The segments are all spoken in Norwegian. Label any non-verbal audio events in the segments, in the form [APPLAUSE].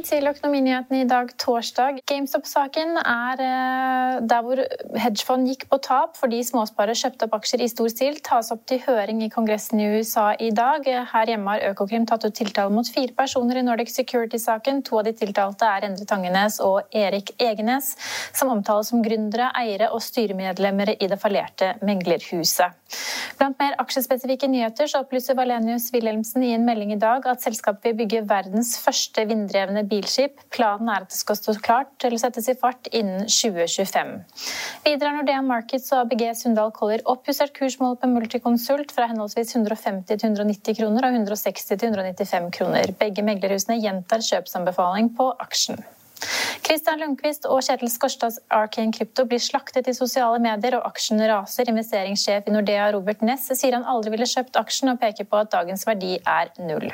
Til Økonominyhetene i dag, torsdag. GameStop-saken er eh, der hvor hedgefond gikk på tap fordi småsparere kjøpte opp aksjer i stor stil, tas opp til høring i Kongressen i USA i dag. Her hjemme har Økokrim tatt ut tiltale mot fire personer i Nordic Security-saken. To av de tiltalte er Endre Tangenes og Erik Egenes, som omtales som gründere, eiere og styremedlemmer i det fallerte meglerhuset. Blant mer aksjespesifikke nyheter så opplyser Valenius Wilhelmsen i en melding i dag at selskapet vil bygge verdens første vinddrevne bilskip. Planen er at det skal stå klart til å settes i fart innen 2025. Videre har Nordea Markets og ABG Sundal Collier oppjustert kursmålet på Multiconsult fra henholdsvis 150 til 190 kroner og 160 til 195 kroner. Begge meglerhusene gjentar kjøpsanbefaling på aksjen. Christian Lundqvist og Kjetil Skorstads Arcane Krypto blir slaktet i sosiale medier, og aksjen raser. Investeringssjef i Nordea Robert Ness sier han aldri ville kjøpt aksjen, og peker på at dagens verdi er null.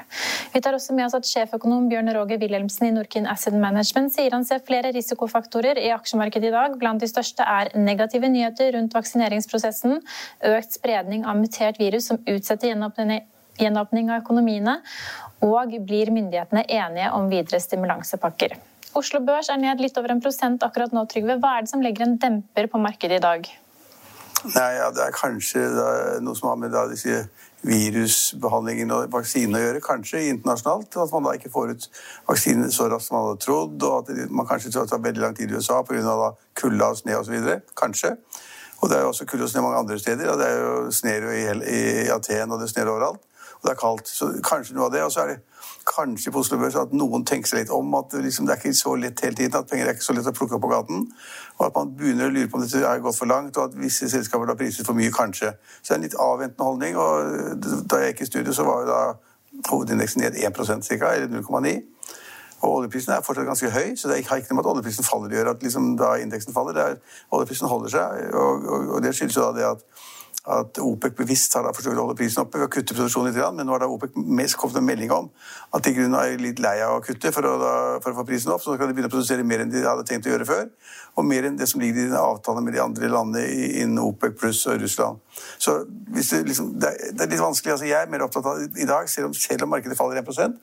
Vi tar også med oss at sjeføkonom Bjørn Roger Wilhelmsen i Norkin Asset Management sier han ser flere risikofaktorer i aksjemarkedet i dag. Blant de største er negative nyheter rundt vaksineringsprosessen, økt spredning av mutert virus som utsetter gjenåpning av økonomiene, og blir myndighetene enige om videre stimulansepakker. Oslo Børs er ned litt over en prosent akkurat nå, Trygve. Hva er det som legger en demper på markedet i dag? Nei, ja, Det er kanskje noe som har med disse virusbehandlingen og vaksinen å gjøre. Kanskje internasjonalt. At man da ikke får ut vaksinen så raskt som man hadde trodd. Og at man kanskje tror at det tar veldig lang tid i USA pga. kulda og sne osv. Kanskje. Og det er jo også kulde og sne mange andre steder. og Det er jo sner i, i Aten, og det sner overalt. Og det er kaldt. Så kanskje noe av det. Og så er det kanskje på Oslo Børs at noen tenker seg litt om. At liksom, det er ikke så lett hele tiden, at penger er ikke så lett å plukke opp på gaten. Og at man begynner å lure på om dette er gått for langt, og at visse selskaper har priset for mye, kanskje. Så det er en litt avventende holdning. og Da jeg gikk i studio, så var jo da hovedindeksen ned 1% ca., eller 0,9. Og oljeprisen er fortsatt ganske høy, så det har ikke noe med at oljeprisen faller gjør at liksom da indeksen faller. Det er, oljeprisen holder seg, og, og, og det skyldes jo da det at at OPEC bevisst har da forsøkt å holde prisen oppe ved å kutte produksjonen litt, men nå har da OPEC mest kommet en melding om at de grunnen er litt lei av å kutte for å, da, for å få prisen opp, så nå kan de begynne å produsere mer enn de hadde tenkt å gjøre før, og mer enn det som ligger i avtalen med de andre landene innen OPEC pluss og Russland. Så det, liksom, det, er, det, er, litt vanskelig. altså Jeg er mer opptatt av i dag, selv om, selv om markedet faller 1%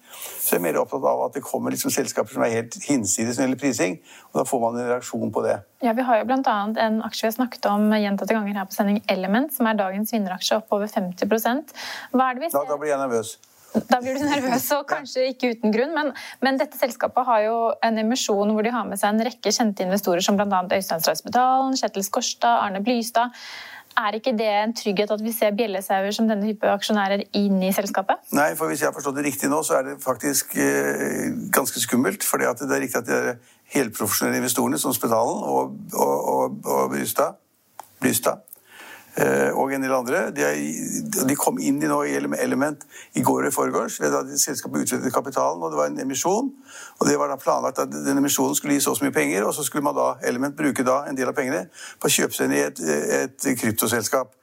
så er jeg mer opptatt av at det kommer liksom selskaper som er helt hinsides når det prising, og da får man en reaksjon på det. Ja, Vi har jo bl.a. en aksje vi har snakket om gjentatte ganger her på sending, Element, som er dagens vinneraksje, opp over 50 Hva er det vi ser? Da, da blir jeg nervøs. Da blir du nervøs, og [LAUGHS] kanskje ikke uten grunn. Men, men, dette selskapet har jo en emisjon hvor de har med seg en rekke kjente investorer, som bl.a. Øystein Strausbetalen, Kjetil Skorstad, Arne Blystad. Er ikke det en trygghet at vi ser bjellesauer som denne type aksjonærer inn i selskapet? Nei, for hvis jeg har forstått det riktig nå, så er det faktisk eh, ganske skummelt. For det er riktig at de er helprofesjonelle investorene, som Spetalen og, og, og, og Blystad, Blystad og en del andre. De, er, de kom inn i noe element i går og i forgårs selskapet utvidet kapitalen, og det var en emisjon. og Det var da planlagt at den emisjonen skulle gi så og så mye penger, og så skulle man da, Element bruke da en del av pengene på å kjøpe seg inn i et, et kryptoselskap.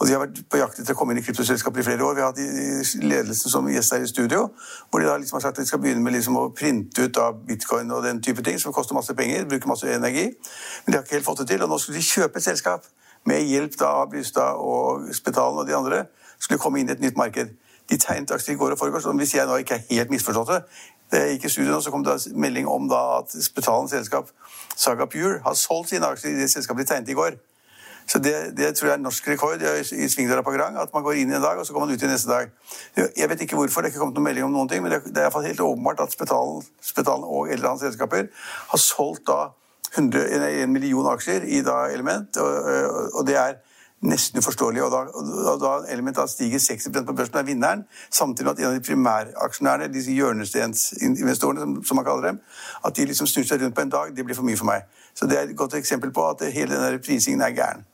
Og De har vært på jakt etter å komme inn i kryptoselskaper i flere år. Vi har hatt ledelsen som gjest her i studio, hvor de da liksom har sagt at de skal begynne med liksom å printe ut av bitcoin og den type ting, som koster masse penger, bruker masse energi. Men de har ikke helt fått det til, og nå skulle de kjøpe et selskap med hjelp av Brystad og Spetalen og de andre, skulle komme inn i et nytt marked. De tegnet aksjer i går og foregårs. så Hvis jeg nå ikke er helt misforstått det, det gikk i studio nå, så kom det melding om at Spetalens selskap Saga Pure har solgt sine aksjer i det selskapet de tegnet i går. Så det, det, tror jeg er norsk rekord i svingdøra på Grang. At man går inn i en dag, og så går man ut i neste dag. Jeg vet ikke hvorfor, det er ikke kommet noen melding om noen ting, men det, er hvert helt åpenbart at Spetalen, Spetalen og eller hans selskaper har solgt da 100, en million aksjer i da Element, og, og det er nesten uforståelig. Og da, og da Element da stiger 60% på børsen, er vinneren. Samtidig med at en av de primæraksjonærene, disse hjørnestensinvestorene, som, som man kaller dem, at de liksom snur seg rundt på en dag, det blir for mye for meg. Så det er et godt eksempel på at hele denne prisingen er gæren.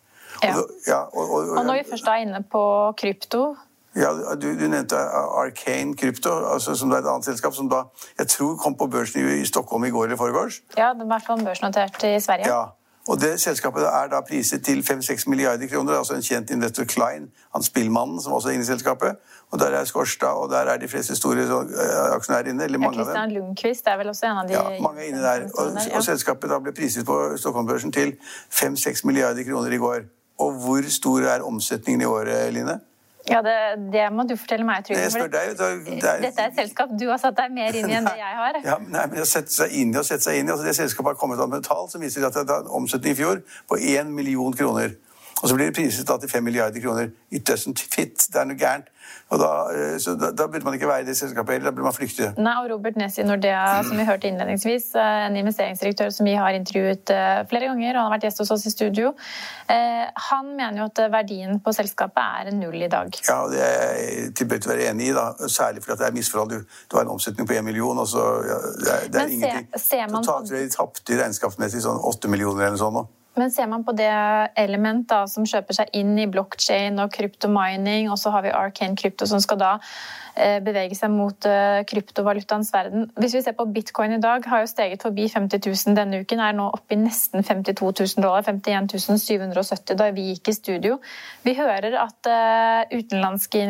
Ja. Og, ja, og, og, og, når vi først er inne på krypto ja, du, du, nevnte Arcane Krypto, altså, som er et annet selskap som da jeg tror kom på børsen i, i Stockholm i går eller foregårs. Ja, det var fall børsnotert i Sverige. Ja, og det Selskapet er da priset til 5-6 milliarder kroner. altså En kjent investor Klein, han spillmannen som også er inne i selskapet. Og Der er Skårstad, og der er de fleste store så, uh, aksjonærer inne. eller mange ja, Christian Lundqvist er vel også en av de Ja, mange er inne der. Og, og selskapet da ble priset på Stockholm-børsen til 5-6 milliarder kroner i går. Og hvor stor er omsetningen i året, Line? Ja, det, det, må du fortelle meg, Trygve. Jeg det, det er, Dette er et selskap du har satt deg mer inn i enn det jeg har. Ja, nei, men å sette seg inn i og sette seg inn i, altså Det selskapet har kommet av med tall som viser at det har omsetning i fjor på 1 million kroner. Og så blir det priset til 5 milliarder kroner. It doesn't fit. Det er noe gærent. Og da, eh, så da, da, burde man ikke være i det selskapet heller, da burde man flykte. Nei, og Robert Ness i Nordea, som vi hørte innledningsvis, eh, en investeringsdirektør som vi har intervjuet eh, flere ganger, og han har vært gjest hos oss i studio, han mener jo at verdien på selskapet er null i dag. Ja, og det er jeg tilbøyelig til å være enig i, da. særlig fordi det er misforhold. Du, har en omsetning på 1 million, og så ja, det er, det er Men ingenting. Se, ser man Totalt jeg de tapte regnskapsmessig sånn 8 millioner eller sånn nå. Men ser man på det element da, som kjøper seg inn i blokkjede og kryptomining, og så har vi Arcane Krypto som skal da bevege seg mot eh, kryptovalutaens verden. Hvis vi ser på bitcoin i dag, har jo steget forbi 50 000 denne uken. Er nå oppe i nesten 52 000 dollar, 51 770 da vi gikk i studio. Vi hører at eh, utenlandske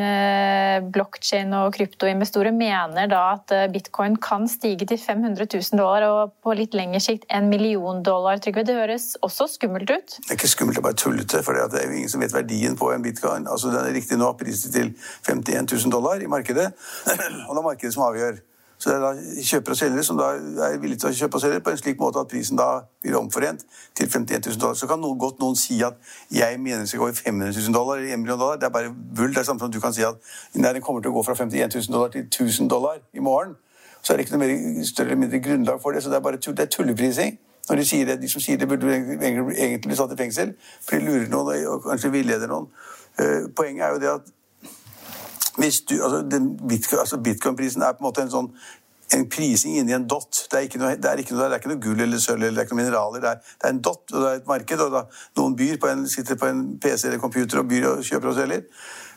blokkjede og kryptoinvestorer mener da at bitcoin kan stige til 500 000 dollar og på litt lengre sikt en million dollar. Trygve, det høres også skummelt ut? Det er ikke skummelt, det er bare tullete. For det er jo ingen som vet verdien på en bitcoin. Altså, Den er riktig nå priset til 51 000 dollar i markedet markedet, [CLEARS THROAT] og det er markedet som avgjør. Så det er da kjøpere og selgere som da er villige til å kjøpe og selge på en slik måte at prisen da blir omforent til 51 000 dollar. Så kan noen, godt noen si at jeg mener det skal gå i 500 000 dollar eller 1 million dollar. Det er bare bull. Det er samme som du kan si at den kommer til å gå fra 51 000 dollar til 1000 dollar i morgen. Så er det ikke noe mer, større eller mindre grunnlag for det. Så det er bare tull, det er tulleprising. Når de, sier det, de som sier det, burde egentlig bli satt i fengsel. For de lurer noen og kanskje villeder noen. Uh, poenget er jo det at du, altså, bitcoin, altså Bitcoin-prisen er på en måte en sånn en prising inni en dot. Det er ikke noe, det det er ikke noe gull eller sølv eller det er ikke noe mineraler. Det er, det er, en dot, og det er et marked. og da, Noen byr på en, sitter på en PC eller computer og byr og kjøper og selger.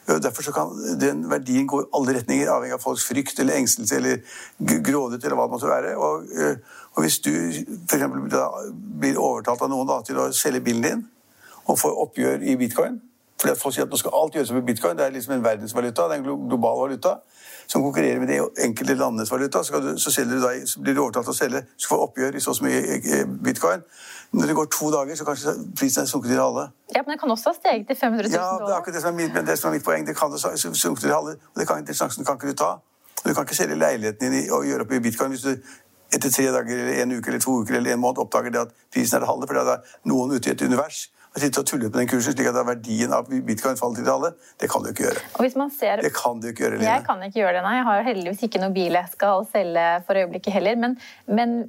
Derfor kan den verdien gå i alle retninger, avhengig av folks frykt eller engstelse eller grådighet eller hva det måtte være. Og, og hvis du f.eks. blir overtalt av noen da, til å selge bilen din og får oppgjør i bitcoin, fordi at Folk sier at nå skal alt gjøres med bitcoin. Det er liksom en verdensvaluta, det er en global valuta som konkurrerer med de enkelte landenes valuta. Så, du, så, da, så blir du overtalt til å selge, så får oppgjør i så mye eh, bitcoin. Når det går to dager, så kanskje prisen er sunket til halve. Ja, Men det kan også ha steget til 500 000 dollar? Ja, det er akkurat det som er mitt, det som er mitt poeng. Det kan sunket til halve, og det kan, den sjansen kan ikke du ta. Du kan ikke selge leiligheten din og gjøre opp i bitcoin hvis du etter tre dager eller en uke eller to uker eller en måned oppdager det at prisen er det halve, for det er noen ute i et univers å sitte og tulle på den kursen slik at verdien av bitcoin faller til alle, det kan du ikke gjøre. Og hvis man ser... Det kan du ikke gjøre, Line. Jeg kan ikke gjøre det, nei. Jeg har heldigvis ikke noe bil jeg skal selge for øyeblikket heller. Men, men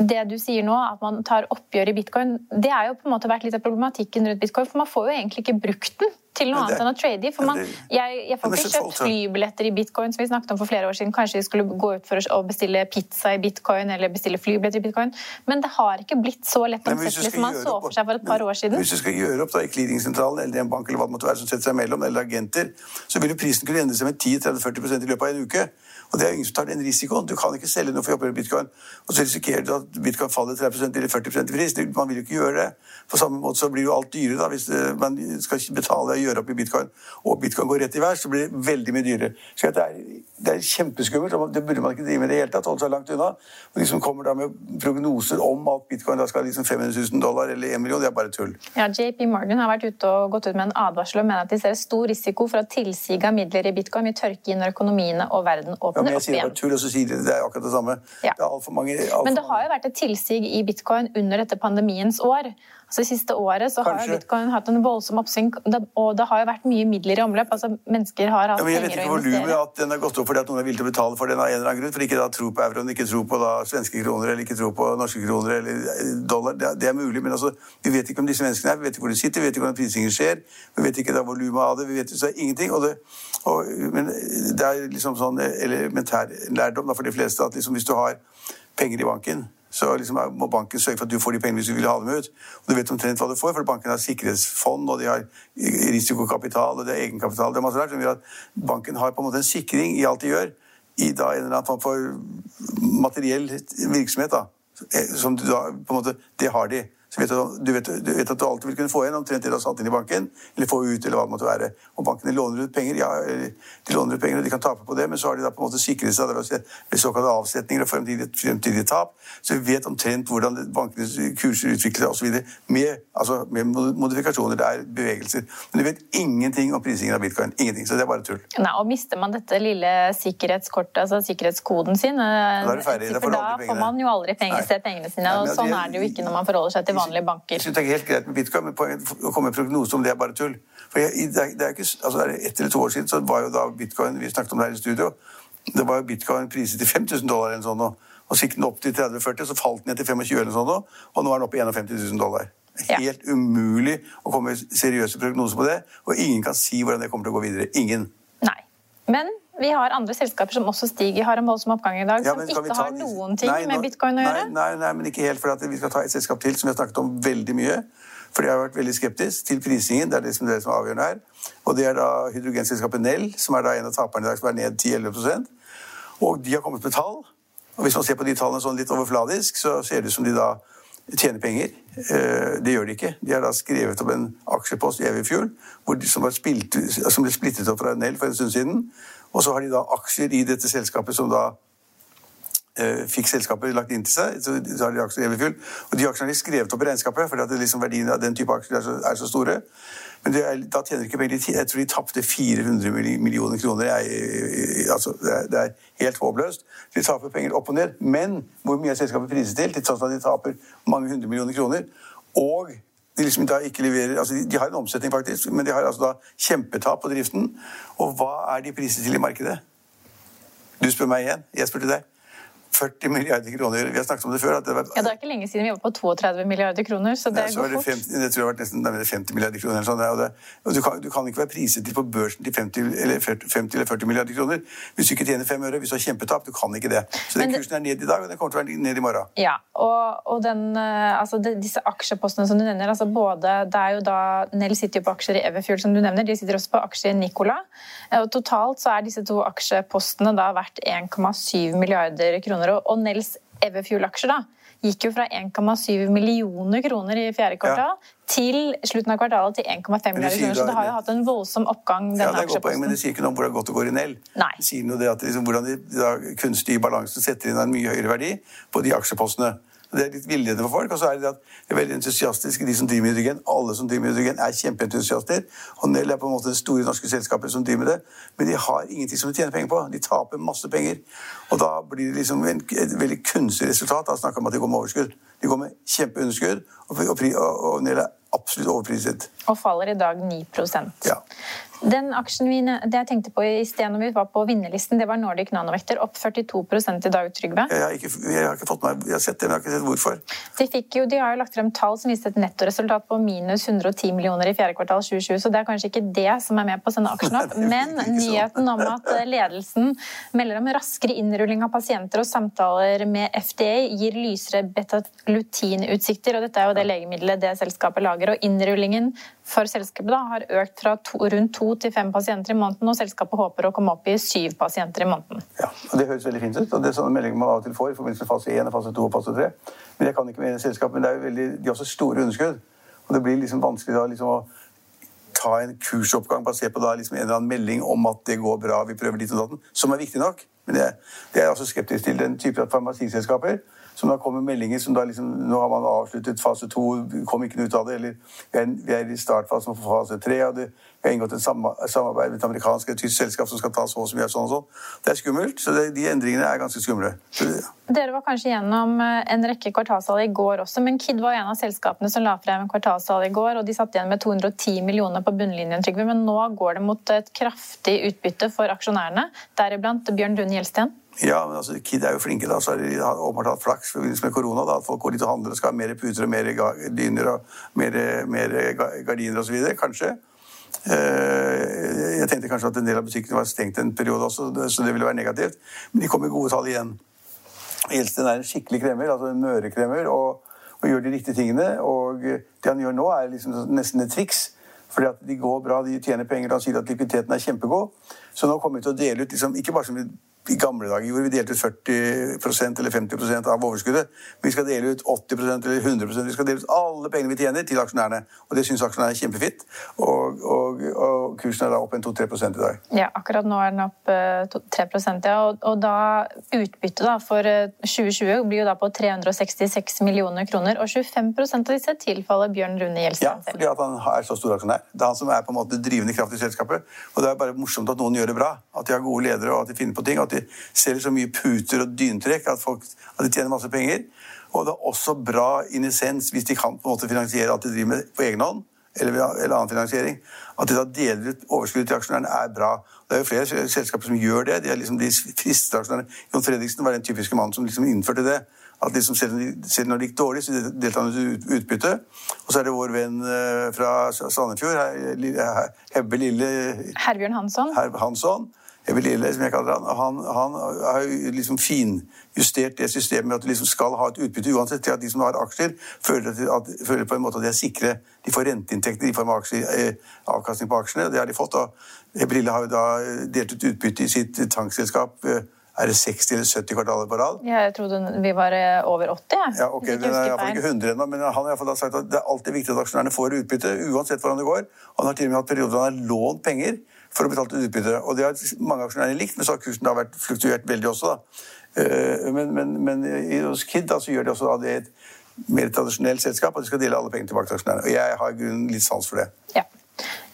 det du sier nå, at man tar oppgjør i bitcoin, det er jo på en måte vært litt av problematikken rundt bitcoin. For man får jo egentlig ikke brukt den til noe annet enn å trade i. For man, jeg, jeg får ikke kjøpt flybilletter i bitcoin, som vi snakket om for flere år siden. Kanskje vi skulle gå ut for å bestille pizza i bitcoin eller bestille flybilletter i bitcoin. Men det har ikke blitt så lett omsettelig som man så for seg for et par år siden. Hvis du skal gjøre opp da, i clearingsentralen eller en bank eller hva det måtte være som setter seg mellom, eller agenter, så vil jo prisen kunne endre seg med 10-30-40% i løpet av en uke. Og det er ingen som tar den risikoen. Du kan ikke selge noe for å jobbe med bitcoin, og så risikerer du at bitcoin faller 30% eller 40 i pris. Man vil jo ikke gjøre det. På samme måte så blir jo alt dyrere da, hvis eh, man skal betale og gjøre opp i bitcoin, og bitcoin går rett i værs, så blir det veldig mye dyrere. Så det er, det er kjempeskummelt, og det burde man ikke drive med i det hele tatt. holde seg langt unna. Og de som kommer da med prognoser om at bitcoin da skal liksom 500 000 dollar eller 1 million, det er bare tull. Ja, JP Morgan har vært ute og gått ut med en advarsel og mener at de ser stor risiko for at tilsiget av midler i bitcoin vil tørke inn når økonomiene og verden åpner ja, men jeg sier det bare tull, og så sier de det er akkurat det samme. Ja. Det er alt for mange, alt Men det for har jo vært et tilsig i bitcoin under dette pandemiens år. Altså Siste året så har Kanskje. jo bitcoin hatt en voldsom oppsving, og det har jo vært mye midler i omløp. altså Mennesker har hatt Ja, men jeg vet ikke å volumet investere. at den har gått opp fordi at noen er villig til å betale for den av en eller annen grunn. For ikke da tro på euroen, ikke tro på da svenske kroner eller ikke tro på norske kroner eller eh, dollar. Det, det er mulig, men altså, vi vet ikke om disse menneskene er. Vi vet ikke hvor de sitter, vi vet ikke hvordan prisingen skjer. Vi vet ikke da volumet av det. vi vet så ingenting. Og det, og, men det er liksom sånn elementær lærdom da, for de fleste at liksom hvis du har penger i banken så liksom må banken sørge for at du får de pengene hvis du vil ha dem ut. Og du vet omtrent hva du får, for banken har sikkerhetsfond, og de har risikokapital, og det er egenkapital. Det er masse rart som gjør at banken har på en måte en sikring i alt de gjør, i da en eller annen form for materiell virksomhet. da. Som du da, på en måte, Det har de. Så vet du, du, vet, du vet at du alltid vil kunne få igjen omtrent det du har satt inn i banken, eller få ut, eller hva det måtte være. Og bankene låner ut penger, ja, de låner ut penger, og de kan tape på det, men så har de da på en måte sikret seg ved såkalte avsetninger og fremtidige, fremtidige tap. Så vi vet omtrent hvordan bankenes kurser utvikler seg osv. Med, altså, med modifikasjoner, det er bevegelser. Men du vet ingenting om prisingen av bitcoin. Ingenting. Så det er bare tull. Nei, og Mister man dette lille sikkerhetskortet, altså sikkerhetskoden sin, eh, Da. Da får da får man jo aldri penger, se pengene sine. Nei, og Sånn er det jo ikke når man forholder seg til vanlige banker. Jeg synes det er helt greit med bitcoin, men poenget å komme med prognose om det er bare tull. For jeg, det, er, det er ikke, altså det Ett eller to år siden så var jo da bitcoin Vi snakket om det her i studio. Det var jo bitcoin priset til 5000 dollar eller sånn nå. Og så gikk den opp til 30-40, så falt den ned til 25 eller sånn nå, Og nå er den oppe i 51 000 dollar. Ja. Helt umulig å komme med seriøse prognoser på det. Og ingen kan si hvordan det kommer til å gå videre. Ingen. Nei. Men vi har andre selskaper som også stiger, har en voldsom oppgang i dag, Ja, som ikke ta har noen ting Nei, med bitcoin å gjøre. Nei, nei, nei men ikke helt. For at vi skal ta et selskap til som vi har snakket om veldig mye. For jeg har vært veldig skeptisk til prisingen. Det er det som, det som er avgjørende her. Og det er da hydrogenselskapet Nell, som er da en av taperne i dag, som er ned 10-11% Og de har kommet med tall. Og hvis man ser på de tallene sånn litt overfladisk, så ser det ut som de da tjener penger. Eh, Det gjør de ikke. De har da skrevet opp en aksjepost i Everfuel som, som ble splittet opp fra NL for en stund siden. Og så har de da aksjer i dette selskapet som da eh, fikk selskapet lagt inn til seg. Så, har de aksjer i Everfuel. Og de aksjene har de skrevet opp i regnskapet, fordi at liksom verdien av den type aksjer er så, er så store. Men er, da tjener de ikke penger. Jeg tror de tapte 400 millioner kroner. Jeg- altså, det, er, det er helt håpløst. De taper penger opp og ned. Men hvor mye er selskapet priset til? Til tross for at de taper mange hundre millioner kroner. Og de liksom da ikke leverer, altså de, de har en omsetning faktisk, men de har altså da kjempetap på driften. Og hva er de priset til i markedet? Du spør meg igjen. Jeg spurte deg. 40 milliarder kroner. Vi har snakket om det før. at det var... Ja, Det er ikke lenge siden vi var på 32 milliarder kroner, så det nei, så går det fort. det tror jeg har vært nesten nærmere 50 milliarder kroner. Sånn, og det, og du, kan, du kan ikke være priset til på børsen til 50 eller 40, 50 eller 40 milliarder kroner hvis du ikke tjener fem øre. Hvis du har kjempetap. Du kan ikke det. Så den kursen er ned i dag, og den kommer til å være ned i morgen. Ja, og, og den, eh, altså de, disse aksjepostene som du nevner, altså både, det er jo da, Nell sitter jo på aksjer i Everfuel, som du nevner, de sitter også på aksjer i Nicola. Eh, Og totalt så er disse to aksjepostene da verdt 1,7 milliarder kroner. Og, og Nels Everfuel-aksjer da, gikk jo fra 1,7 millioner kroner i fjerde kvartal til slutten av kvartalet til 1,5 millioner milliarder kroner. Så det har jo hatt en voldsom oppgang, Ja, denne det er godt poeng, men det sier ikke noe om hvordan godt det går i Nell. Nei. Det sier noe det at liksom, hvordan de da, kunstig i balansen setter inn en mye høyere verdi på de aksjepostene. Det er litt villedende for folk. Og så er det det at de er veldig entusiastiske, de som driver med hydrogen. Alle som driver med hydrogen, er kjempeentusiaster. Og Nell er på en måte det store norske selskapet som driver med det. Men de har ingenting som de tjener penger på. De taper masse penger. Og da blir det liksom et veldig kunstig resultat. Da snakker om at de går med overskudd. De går med kjempeunderskudd, og, og, og, og Nell er absolutt overpriset. Og faller i dag 9 Ja. Den aksjen vi, det jeg tenkte på i sted når vi var på vinnerlisten, det var Nordic Nanovekter, opp 42% i dag, Trygve. Jeg har, ikke, jeg har ikke fått meg, jeg har sett det, men jeg har ikke sett hvorfor. De, fikk jo, de har jo lagt frem tall som viste et nettoresultat på minus 110 millioner i fjerde kvartal 2020, så det er kanskje ikke det som er med på å sende aksjen opp. Men sånn. nyheten om at eh, ledelsen melder om raskere innrulling av pasienter og samtaler med FDA gir lysere betalutinutsikter, og dette er jo det legemiddelet det selskapet lager. Og innrullingen for selskapet da, har økt fra to, rundt to til fem pasienter i måneden, og selskapet håper å komme opp i syv pasienter i måneden. Ja, og Det høres veldig fint ut. og Det er sånne meldinger man av og til får i forbindelse med fase 1, og fase 2 og fase 3. Men jeg kan ikke med selskap, men det er jo veldig, de har også store underskudd. Og det blir liksom vanskelig da liksom å ta en kursoppgang basert på da liksom en eller annen melding om at det går bra, vi prøver dit og datten, som er viktig nok. Men det, det er jeg også skeptisk til. Den type farmasiselskaper som da kommer meldinger som da liksom Nå har man avsluttet fase to, kom ikke noe ut av det. Eller vi er, i startfasen for fase tre. og det, Vi har inngått et samarbeid med et amerikansk tysk selskap som skal ta så og så mye sånn og sånn. Det er skummelt. Så det, de endringene er ganske skumle. Dere var kanskje gjennom eh, en rekke kvartalstall i går også, men Kid var en av selskapene som la frem kvartalstall i går, og de satt igjen med 210 millioner på bunnlinjen, Trygve. Men nå går det mot et kraftig utbytte for aksjonærene, deriblant Bjørn Rune Gjelsten. Ja, men altså, Kid er jo flinke. da, så har De åpenbart hatt flaks med korona. da, At folk går litt og handler og skal ha mer puter og mer dyner og mer, mer gardiner osv. Kanskje. Eh, jeg tenkte kanskje at en del av butikkene var stengt en periode også, så det ville være negativt. Men de kom med gode tall igjen. Elsten er en skikkelig kremmer, altså en mørekremmer, og, og gjør de riktige tingene. Og det han gjør nå, er liksom nesten et triks. Fordi at de går bra, de tjener penger, og han sier at likviditeten er kjempegod. Så nå kommer vi til å dele ut liksom, ikke bare som i gamle dager gjorde vi delte ut 40% eller 50% av overskuddet. Vi skal dele ut 80% eller 100% Vi skal dele ut alle pengene vi tjener, til aksjonærene. Og det syns aksjonærene er kjempefitt. Og, og, og, kursen er da opp en 2-3 i dag. Ja, akkurat nå er den opp 3 eh, ja. Og, og da utbyttet da, for 2020 eh, blir jo da på 366 millioner kroner. Og 25% av disse tilfaller Bjørn Rune Gjelsten ja, fordi at han er så stor aksjonær. Det er han som er på en måte drivende kraft i selskapet. Og det er bare morsomt at noen gjør det bra. At de har gode ledere og at de finner på ting. at de selger så mye puter og dyntrekk at, folk, at de tjener masse penger. Og det er også bra in essens hvis de kan på en måte finansiere alt de driver med på egen hånd. Eller, eller annen finansiering. At de da deler ut overskuddet til aksjonærene, er bra. Det er jo flere selskaper som gjør det. De er liksom de fristede aksjonærene. Jon Fredriksen var den typiske mannen som liksom innførte det. At liksom selv, selv når det gikk dårlig, så deltar han ut utbytte. Og så er det vår venn eh, fra Sandefjord, Hebbe Lille Herbjørn Hansson. Herb Hansson Lille, som jeg kaller han, han, han har liksom finjustert det systemet med at du liksom skal ha et utbytte uansett til at de som har aksjer, føler, at, føler på en måte at de er sikre. De får renteinntekter i form av eh, avkastning på aksjene. og Det har de fått. og Brille har jo da delt ut utbytte i sitt tankselskap. Eh, er det 60 eller 70 kvartaler på rad? Ja, jeg trodde vi var eh, over 80. Ja, ja ok, Den er iallfall ikke 100 ennå, men han har sagt at det er alltid viktig at aksjonærene får utbytte, uansett hvordan det går. Han har til og med hatt perioder hvor han har lånt penger for å betale utbytte. Og det har mange aksjonærer likt, men så har kursen da vært fluktuert veldig også. da. Eh, men, men, men hos Kid da, så gjør de også da det et mer tradisjonelt selskap, og de skal dele alle pengene tilbake til aksjonærene. Og jeg har i grunnen litt sans for det. Ja.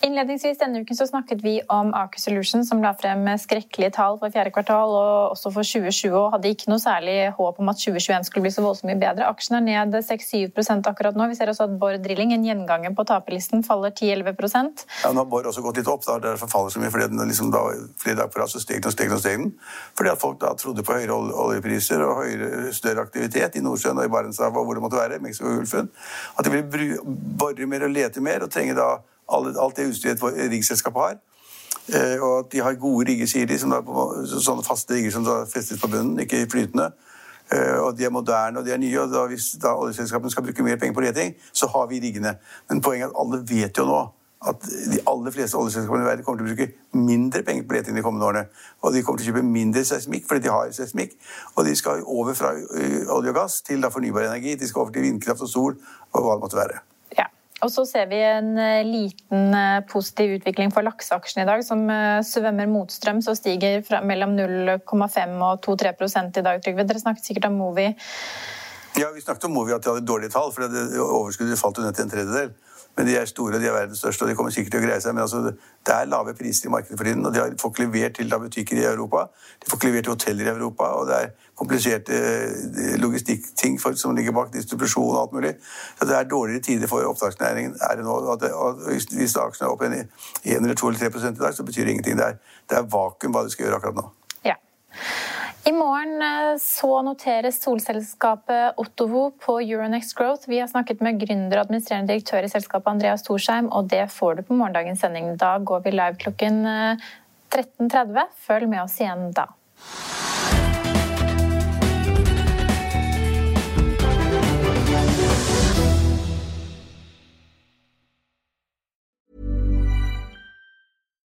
Innledningsvis denne uken så snakket vi om Aker Solutions, som la frem skrekkelige tall for fjerde kvartal og også for 2020, og hadde ikke noe særlig håp om at 2021 skulle bli så voldsomt mye bedre. Aksjen er ned 6-7 akkurat nå. Vi ser også at Borr Drilling, en gjenganger på taperlisten, faller 10-11 Ja, Nå har Borr også gått litt opp, da, derfor faller så mye, fordi den liksom da, flere dager på rad så steg den og steg den og steg den. Fordi at folk da trodde på høyere oljepriser og høyere, større aktivitet i Nordsjøen og i Barentshavet og hvor det måtte være, Mexico-Gulfen. At de ville bore mer og lete mer og trenge da alt det utstyret et riggselskap har. Eh, og at de har gode rigger, sier de, da, sånne faste rigger som da festes på bunnen, ikke flytende. Eh, og de er moderne og de er nye. og da, Hvis da oljeselskapene skal bruke mer penger på leting, så har vi riggene. Men poenget er at alle vet jo nå at de aller fleste oljeselskapene i verden kommer til å bruke mindre penger på leting de kommende årene. Og de kommer til å kjøpe mindre seismikk fordi de har seismikk. Og de skal over fra olje og gass til fornybar energi. De skal over til vindkraft og sol og hva det måtte være. Og så ser vi en eh, liten eh, positiv utvikling for lakseaksjen i dag, som eh, svømmer motstrøms og stiger mellom 0,5 og 2-3% i dag, Trygve. Dere snakket sikkert om Movi. Ja, vi snakket om Movi at de hadde dårlige tall, for overskuddet falt jo ned til en tredjedel. Men de er store, de er verdens største, og de kommer sikkert til å greie seg. Men altså, det er lave priser i markedet for tiden, og de får ikke levert til butikker i Europa. De får ikke levert til hoteller i Europa, og det er kompliserte eh, logistikkting som ligger bak distribusjon og alt mulig. Så det er dårligere tider for oppdragsnæringen er det nå. Og, det, og hvis aksjene er opp 1 eller 2 eller 3 i dag, så betyr det ingenting. Det er, det er vakuum hva de skal gjøre akkurat nå. Ja. I morgen eh, så noteres solselskapet Ottovo på Euronext Growth. Vi har snakket med gründer og administrerende direktør i selskapet Andreas Torsheim, og det får du på morgendagens sending. Da går vi live klokken 13.30. Eh, Følg med oss igjen da.